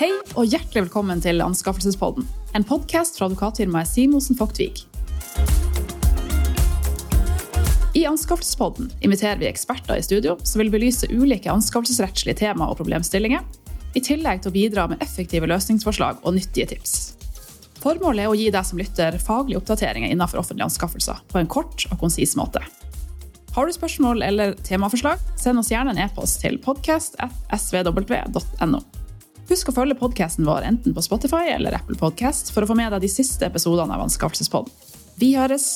Hei og hjertelig velkommen til Anskaffelsespodden, en podkast fra advokatfirmaet Simonsen Fogtvik. I Anskaffelsespodden inviterer vi eksperter i studio som vil belyse ulike anskaffelsesrettslige tema og problemstillinger, i tillegg til å bidra med effektive løsningsforslag og nyttige tips. Formålet er å gi deg som lytter faglige oppdateringer innenfor offentlige anskaffelser på en kort og konsis måte. Har du spørsmål eller temaforslag, send oss gjerne en e-post til podcast.svw.no. Husk å følge podkasten vår enten på Spotify eller Apple Podcast for å få med deg de siste episodene av Anskaffelsespodden. Vi høres!